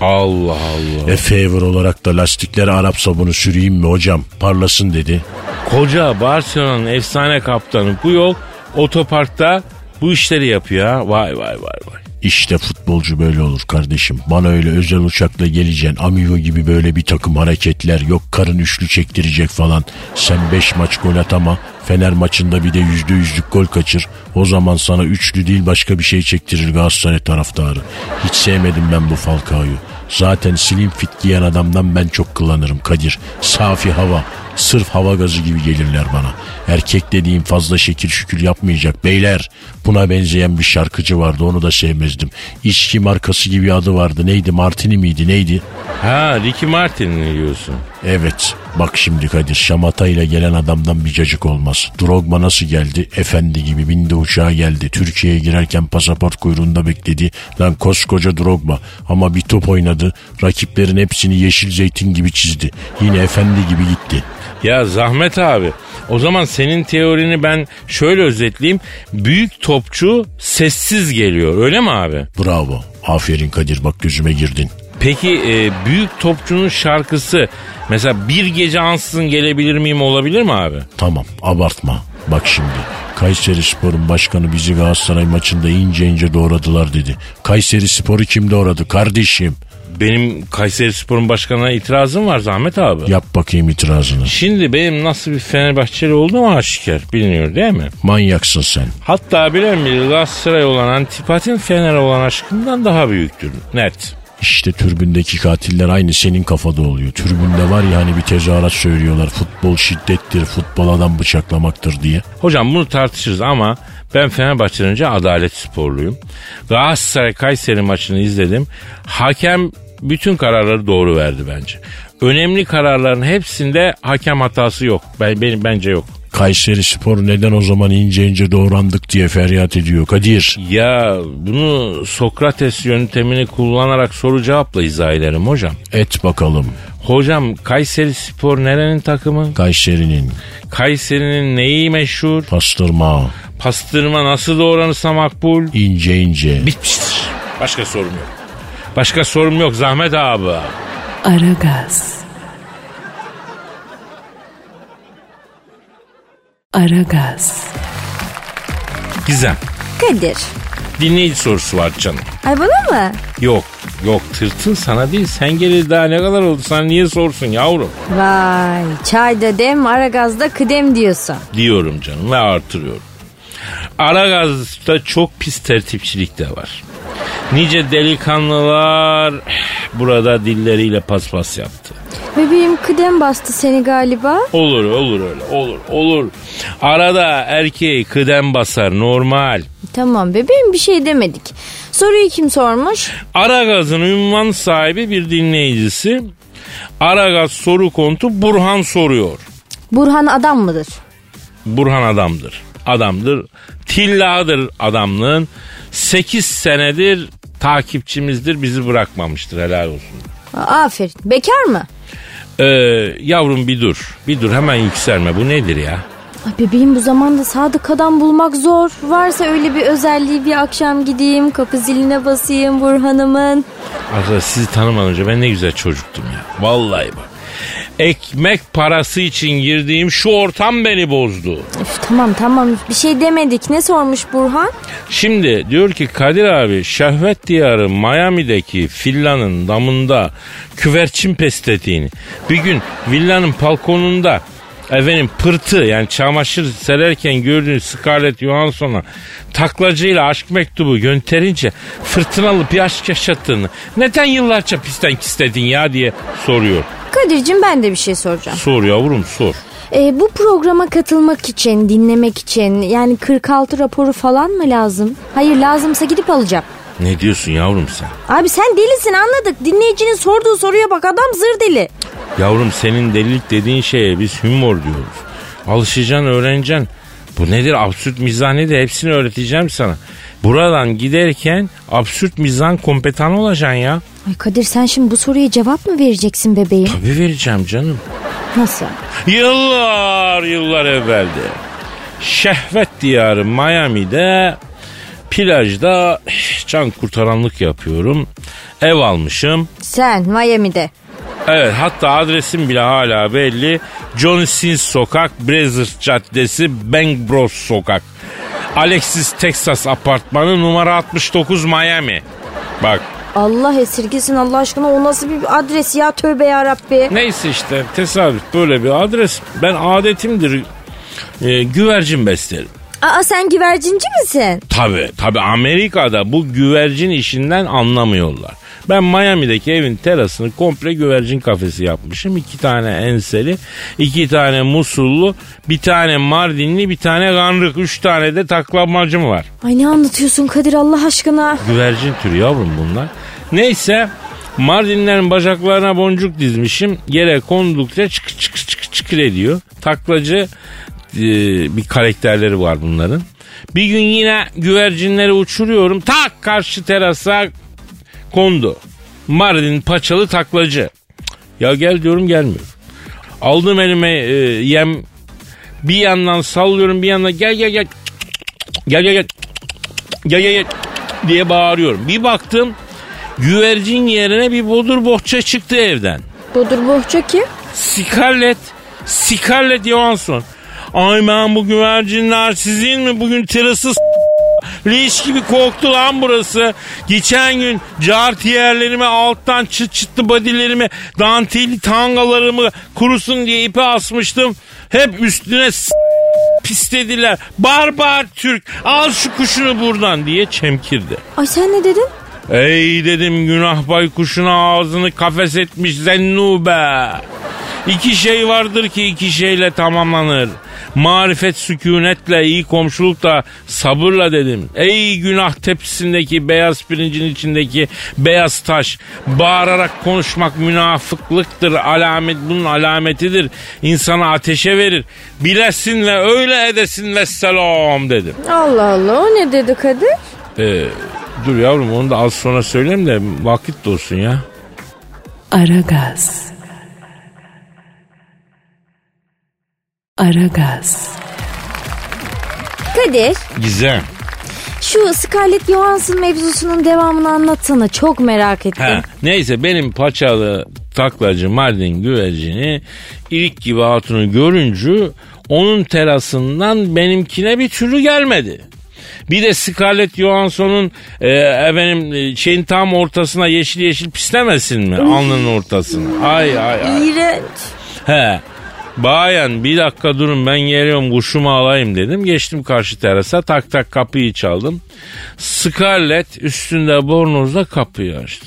Allah Allah. E favor olarak da lastiklere Arap sabunu süreyim mi hocam? Parlasın dedi. Koca Barcelona'nın efsane kaptanı bu yol otoparkta bu işleri yapıyor ha. Vay vay vay vay. İşte futbolcu böyle olur kardeşim. Bana öyle özel uçakla geleceksin. Amigo gibi böyle bir takım hareketler. Yok karın üçlü çektirecek falan. Sen beş maç gol at ama Fener maçında bir de yüzde yüzlük gol kaçır. O zaman sana üçlü değil başka bir şey çektirir Galatasaray taraftarı. Hiç sevmedim ben bu Falcao'yu. Zaten slim fit giyen adamdan ben çok kullanırım Kadir. Safi hava. Sırf hava gazı gibi gelirler bana. Erkek dediğim fazla şekil şükür yapmayacak. Beyler buna benzeyen bir şarkıcı vardı onu da sevmezdim. İçki markası gibi adı vardı. Neydi Martini miydi neydi? Ha Ricky Martin diyorsun? Evet. Bak şimdi Kadir şamata ile gelen adamdan bir cacık olmaz. Drogba nasıl geldi? Efendi gibi bindi uçağa geldi. Türkiye'ye girerken pasaport kuyruğunda bekledi. Lan koskoca Drogba. Ama bir top oynadı. Rakiplerin hepsini yeşil zeytin gibi çizdi. Yine efendi gibi gitti. Ya Zahmet abi o zaman senin teorini ben şöyle özetleyeyim. Büyük topçu sessiz geliyor öyle mi abi? Bravo. Aferin Kadir bak gözüme girdin. Peki e, büyük topçunun şarkısı mesela bir gece ansızın gelebilir miyim olabilir mi abi? Tamam abartma. Bak şimdi Kayseri Spor'un başkanı bizi Galatasaray maçında ince ince doğradılar dedi. Kayseri Spor'u kim doğradı kardeşim? Benim Kayseri Spor'un başkanına itirazım var Zahmet abi. Yap bakayım itirazını. Şimdi benim nasıl bir Fenerbahçeli olduğum aşikar biliniyor değil mi? Manyaksın sen. Hatta bilen bir Galatasaray olan antipatin Fener olan aşkımdan daha büyüktür. Net. İşte türbündeki katiller aynı senin kafada oluyor. Türbünde var ya hani bir tezahürat söylüyorlar. Futbol şiddettir, futbol adam bıçaklamaktır diye. Hocam bunu tartışırız ama ben Fenerbahçe'den önce adalet sporluyum. Galatasaray Kayseri maçını izledim. Hakem bütün kararları doğru verdi bence. Önemli kararların hepsinde hakem hatası yok. Ben, benim bence yok. Kayseri Spor neden o zaman ince ince doğrandık diye feryat ediyor Kadir. Ya bunu Sokrates yöntemini kullanarak soru cevapla izah ederim hocam. Et bakalım. Hocam Kayseri Spor nerenin takımı? Kayseri'nin Kayseri'nin neyi meşhur? pastırma Pastırma nasıl doğranırsa makbul? ince ince. Bitmiştir. Başka sorum yok. Başka sorum yok Zahmet abi. Aragaz. Aragaz. Gizem. Kadir. Dinleyici sorusu var canım. Ay bana mı? Yok yok tırtıl sana değil sen gelir daha ne kadar oldu sana niye sorsun yavrum? Vay çayda dem ara aragazda kıdem diyorsun. Diyorum canım ve artırıyorum. Aragaz'da çok pis tertipçilik de var. Nice delikanlılar burada dilleriyle paspas yaptı. Bebeğim kıdem bastı seni galiba. Olur olur öyle olur olur. Arada erkeği kıdem basar normal. Tamam bebeğim bir şey demedik. Soruyu kim sormuş? Aragaz'ın ünvan sahibi bir dinleyicisi. Aragaz soru kontu Burhan soruyor. Burhan adam mıdır? Burhan adamdır. Adamdır. Tilladır adamlığın. 8 senedir takipçimizdir bizi bırakmamıştır helal olsun. Aferin. Bekar mı? Ee, yavrum bir dur. Bir dur hemen yükselme bu nedir ya? Ay bebeğim bu zamanda sadık adam bulmak zor. Varsa öyle bir özelliği bir akşam gideyim kapı ziline basayım Burhan'ımın. Arkadaş sizi tanımadan önce ben ne güzel çocuktum ya. Vallahi bak. Ekmek parası için girdiğim şu ortam beni bozdu. Üf, tamam tamam bir şey demedik. Ne sormuş Burhan? Şimdi diyor ki Kadir abi şehvet diyarı Miami'deki villanın damında küverçin peslediğini bir gün villanın balkonunda efendim pırtı yani çamaşır sererken gördüğün Scarlett Johansson'a taklacıyla aşk mektubu gönderince fırtınalı bir aşk yaşattığını neden yıllarca pisten istedin ya diye soruyor. Kadir'cim ben de bir şey soracağım. Sor yavrum sor. Ee, bu programa katılmak için, dinlemek için yani 46 raporu falan mı lazım? Hayır lazımsa gidip alacağım. Ne diyorsun yavrum sen? Abi sen delisin anladık. Dinleyicinin sorduğu soruya bak adam zır deli. Yavrum senin delilik dediğin şeye biz humor diyoruz. Alışacaksın öğreneceksin. Bu nedir absürt mizah nedir hepsini öğreteceğim sana. Buradan giderken absürt mizah kompetanı olacaksın ya. Ay Kadir sen şimdi bu soruya cevap mı vereceksin bebeğim? Tabii vereceğim canım. Nasıl? Yıllar yıllar evveldi. Şehvet diyarı Miami'de plajda can kurtaranlık yapıyorum. Ev almışım. Sen Miami'de. Evet hatta adresim bile hala belli. Johnny Sins Sokak, Brazos Caddesi, Bang Bros Sokak. Alexis Texas Apartmanı numara 69 Miami. Bak Allah esirgesin Allah aşkına o nasıl bir adres ya tövbe yarabbi. neyse işte tesadüf böyle bir adres. Ben adetimdir e, güvercin beslerim. Aa sen güvercinci misin? Tabi tabi Amerika'da bu güvercin işinden anlamıyorlar. Ben Miami'deki evin terasını komple güvercin kafesi yapmışım. İki tane enseli, iki tane musullu, bir tane mardinli, bir tane ganrık, üç tane de taklamacım var. Ay ne anlatıyorsun Kadir Allah aşkına? Güvercin türü yavrum bunlar. Neyse Mardinlerin bacaklarına boncuk dizmişim. Yere kondukça çık çık çık çık ediyor. Taklacı e, bir karakterleri var bunların. Bir gün yine güvercinleri uçuruyorum. Tak karşı terasa kondu. Mardin paçalı taklacı. Ya gel diyorum gelmiyor. Aldım elime e, yem. Bir yandan sallıyorum bir yandan gel gel gel. Gel gel gel. Gel gel gel diye bağırıyorum. Bir baktım güvercin yerine bir bodur bohça çıktı evden. Bodur bohça kim? Scarlett. Scarlett Johansson. Ay ben bu güvercinler sizin mi? Bugün tırısız leş gibi koktu lan burası. Geçen gün cartiyerlerime alttan çıt çıtlı badilerimi dantelli tangalarımı kurusun diye ipe asmıştım. Hep üstüne s- pislediler. Barbar Türk al şu kuşunu buradan diye çemkirdi. Ay sen ne dedin? Ey dedim günah baykuşuna ağzını kafes etmiş zennube. İki şey vardır ki iki şeyle tamamlanır. Marifet sükunetle, iyi komşuluk da sabırla dedim. Ey günah tepsisindeki beyaz pirincin içindeki beyaz taş. Bağırarak konuşmak münafıklıktır. Alamet bunun alametidir. İnsanı ateşe verir. Bilesin ve öyle edesin ve selam dedim. Allah Allah o ne dedi Kadir? Ee, dur yavrum onu da az sonra söyleyeyim de vakit dolsun ya. Aragaz. Aragaz. Kadir Gizem. şu Scarlett Johansson mevzusunun devamını anlatsana çok merak ettim. Ha, neyse benim paçalı taklacı Mardin güvercini ilik gibi hatunu görünce onun terasından benimkine bir türlü gelmedi. Bir de Scarlett Johansson'un e, efendim e, şeyin tam ortasına yeşil yeşil pislemesin mi? Alnının ortasına. Ay ay ay. İğrenç. He. Bayan bir dakika durun ben geliyorum kuşumu alayım dedim. Geçtim karşı terasa tak tak kapıyı çaldım. Scarlett üstünde bornozla kapıyı açtı.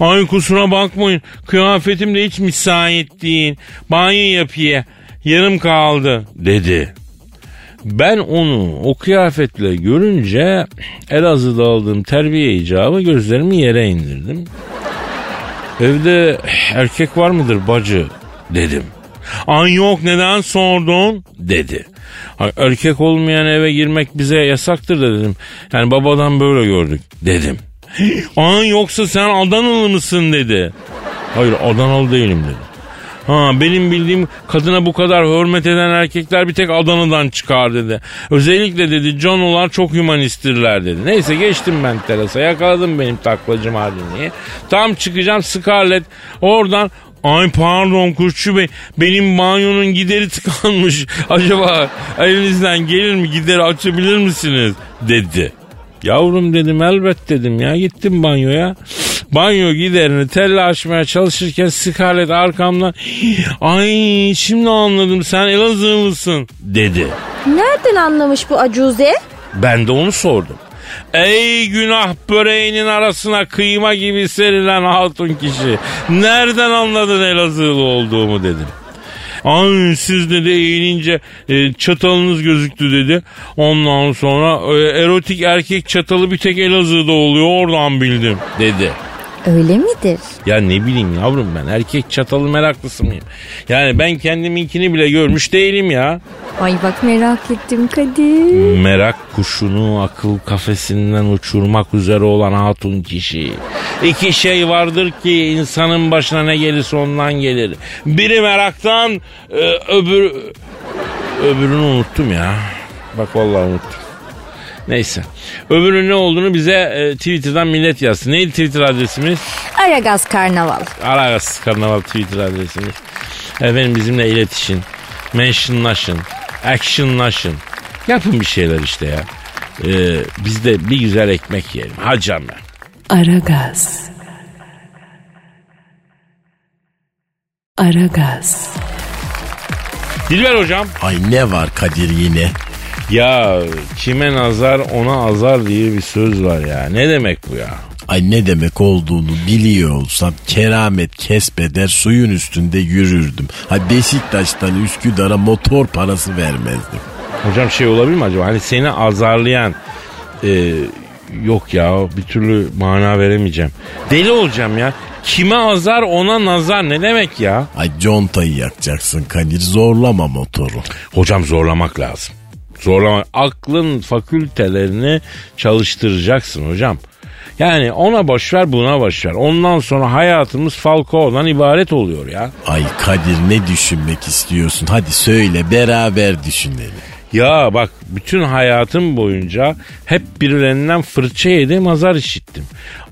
Ay kusura bakmayın kıyafetim de hiç müsait değil. Banyo yapıya yarım kaldı dedi. Ben onu o kıyafetle görünce Elazığ'da aldığım terbiye icabı gözlerimi yere indirdim. Evde erkek var mıdır bacı dedim. Ay yok neden sordun dedi. "Ay, Erkek olmayan eve girmek bize yasaktır da dedim. Yani babadan böyle gördük dedim. Ay yoksa sen Adanalı mısın dedi. Hayır Adanalı değilim dedi. Ha benim bildiğim kadına bu kadar hürmet eden erkekler bir tek Adana'dan çıkar dedi. Özellikle dedi canolar çok hümanisttirler dedi. Neyse geçtim ben terasa yakaladım benim taklacım halini. Tam çıkacağım Scarlett oradan Ay pardon Kuşçu Bey benim banyonun gideri tıkanmış. Acaba elinizden gelir mi gideri açabilir misiniz dedi. Yavrum dedim elbet dedim ya gittim banyoya. Banyo giderini telle açmaya çalışırken Scarlett arkamdan ay şimdi anladım sen Elazığlısın dedi. Nereden anlamış bu acuze? Ben de onu sordum. Ey günah böreğinin arasına kıyma gibi serilen hatun kişi. Nereden anladın Elazığlı olduğumu dedim. Ay siz dedi eğilince e, çatalınız gözüktü dedi. Ondan sonra e, erotik erkek çatalı bir tek Elazığ'da oluyor oradan bildim dedi. Öyle midir? Ya ne bileyim yavrum ben erkek çatalı meraklısı mıyım? Yani ben kendiminkini bile görmüş değilim ya. Ay bak merak ettim Kadir. Merak kuşunu akıl kafesinden uçurmak üzere olan hatun kişi. İki şey vardır ki insanın başına ne gelirse ondan gelir. Biri meraktan e, öbür öbürünü unuttum ya. Bak vallahi unuttum. Neyse. Öbürünün ne olduğunu bize e, Twitter'dan millet yazsın. Neydi Twitter adresimiz? Aragaz Karnaval. Aragaz Karnaval Twitter adresimiz. Efendim bizimle iletişin. Mentionlaşın. Actionlaşın. Yapın bir şeyler işte ya. Ee, biz de bir güzel ekmek yiyelim. Hacam ben. Aragaz. Aragaz. Dilber hocam. Ay ne var Kadir yine? Ya kime nazar ona azar diye bir söz var ya. Ne demek bu ya? Ay ne demek olduğunu biliyor olsam keramet kesbeder suyun üstünde yürürdüm. Ha Beşiktaş'tan Üsküdar'a motor parası vermezdim. Hocam şey olabilir mi acaba? Hani seni azarlayan e, yok ya bir türlü mana veremeyeceğim. Deli olacağım ya. Kime azar ona nazar ne demek ya? Ay contayı yakacaksın Kadir zorlama motoru. Hocam zorlamak lazım. Zorlamak. Aklın fakültelerini çalıştıracaksın hocam. Yani ona boş ver buna boş ver. Ondan sonra hayatımız Falcao'dan ibaret oluyor ya. Ay Kadir ne düşünmek istiyorsun? Hadi söyle beraber düşünelim. Ya bak bütün hayatım boyunca hep birilerinden fırça yedim azar işittim.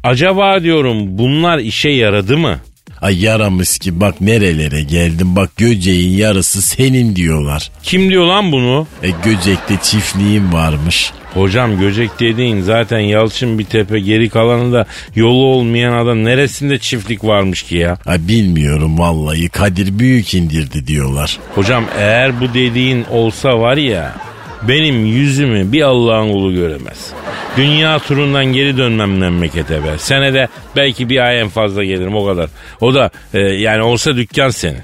Acaba diyorum bunlar işe yaradı mı? Ay yaramış ki bak nerelere geldim. Bak Göceğin yarısı senin diyorlar. Kim diyor lan bunu? E Göcek'te çiftliğin varmış. Hocam Göcek dediğin zaten Yalçın bir tepe geri kalanı da yolu olmayan adam neresinde çiftlik varmış ki ya? Ay bilmiyorum vallahi Kadir büyük indirdi diyorlar. Hocam eğer bu dediğin olsa var ya benim yüzümü bir Allah'ın kulu göremez. Dünya turundan geri dönmem memlekete be. Senede belki bir ay en fazla gelirim o kadar. O da e, yani olsa dükkan senin.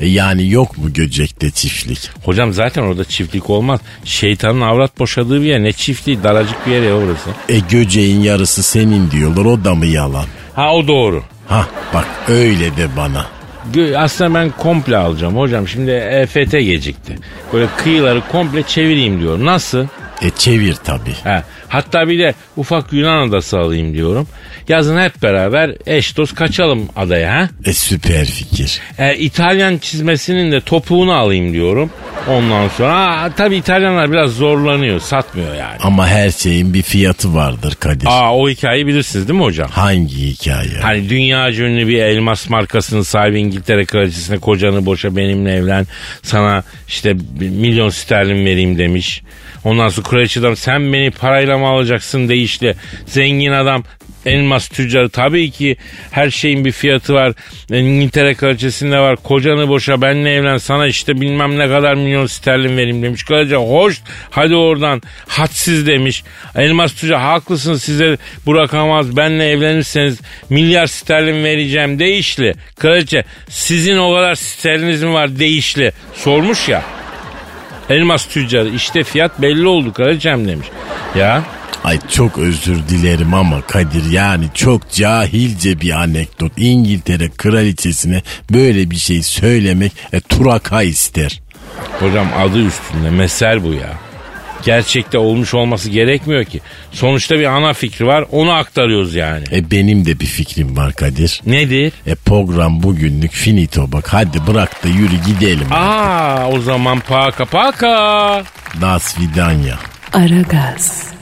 E yani yok mu Göcek'te çiftlik? Hocam zaten orada çiftlik olmaz. Şeytanın avrat boşadığı bir yer. Ne çiftliği daracık bir yer ya orası. E Göcek'in yarısı senin diyorlar o da mı yalan? Ha o doğru. Ha bak öyle de bana. Aslında ben komple alacağım hocam. Şimdi EFT gecikti. Böyle kıyıları komple çevireyim diyorum. Nasıl? E çevir tabii. Ha, hatta bir de ufak Yunan adası alayım diyorum. Yazın hep beraber eş dost kaçalım adaya ha. E süper fikir. E, İtalyan çizmesinin de topuğunu alayım diyorum. Ondan sonra aa, tabii İtalyanlar biraz zorlanıyor. Satmıyor yani. Ama her şeyin bir fiyatı vardır Kadir. Aa o hikayeyi bilirsiniz değil mi hocam? Hangi hikaye? Hani dünya ünlü bir elmas markasının sahibi İngiltere kraliçesine kocanı boşa benimle evlen. Sana işte milyon sterlin vereyim demiş. Ondan sonra kraliçe adam sen beni parayla mı alacaksın deyişle. Zengin adam elmas tüccarı tabii ki her şeyin bir fiyatı var. İngiltere kraliçesinde var. Kocanı boşa benle evlen sana işte bilmem ne kadar milyon sterlin vereyim demiş. Kraliçe hoş hadi oradan hadsiz demiş. Elmas tüccar haklısın size bu rakam az benle evlenirseniz milyar sterlin vereceğim değişli. Kraliçe sizin o kadar sterliniz mi var değişli sormuş ya. Elmas tüccarı işte fiyat belli oldu kraliçem demiş. Ya Ay çok özür dilerim ama Kadir yani çok cahilce bir anekdot. İngiltere kraliçesine böyle bir şey söylemek e, turaka ister. hocam adı üstünde mesel bu ya. Gerçekte olmuş olması gerekmiyor ki. Sonuçta bir ana fikri var onu aktarıyoruz yani. E benim de bir fikrim var Kadir. Nedir? E program bugünlük finito bak hadi bırak da yürü gidelim. Aa o zaman paka paka. Das vidanya. Aragaz.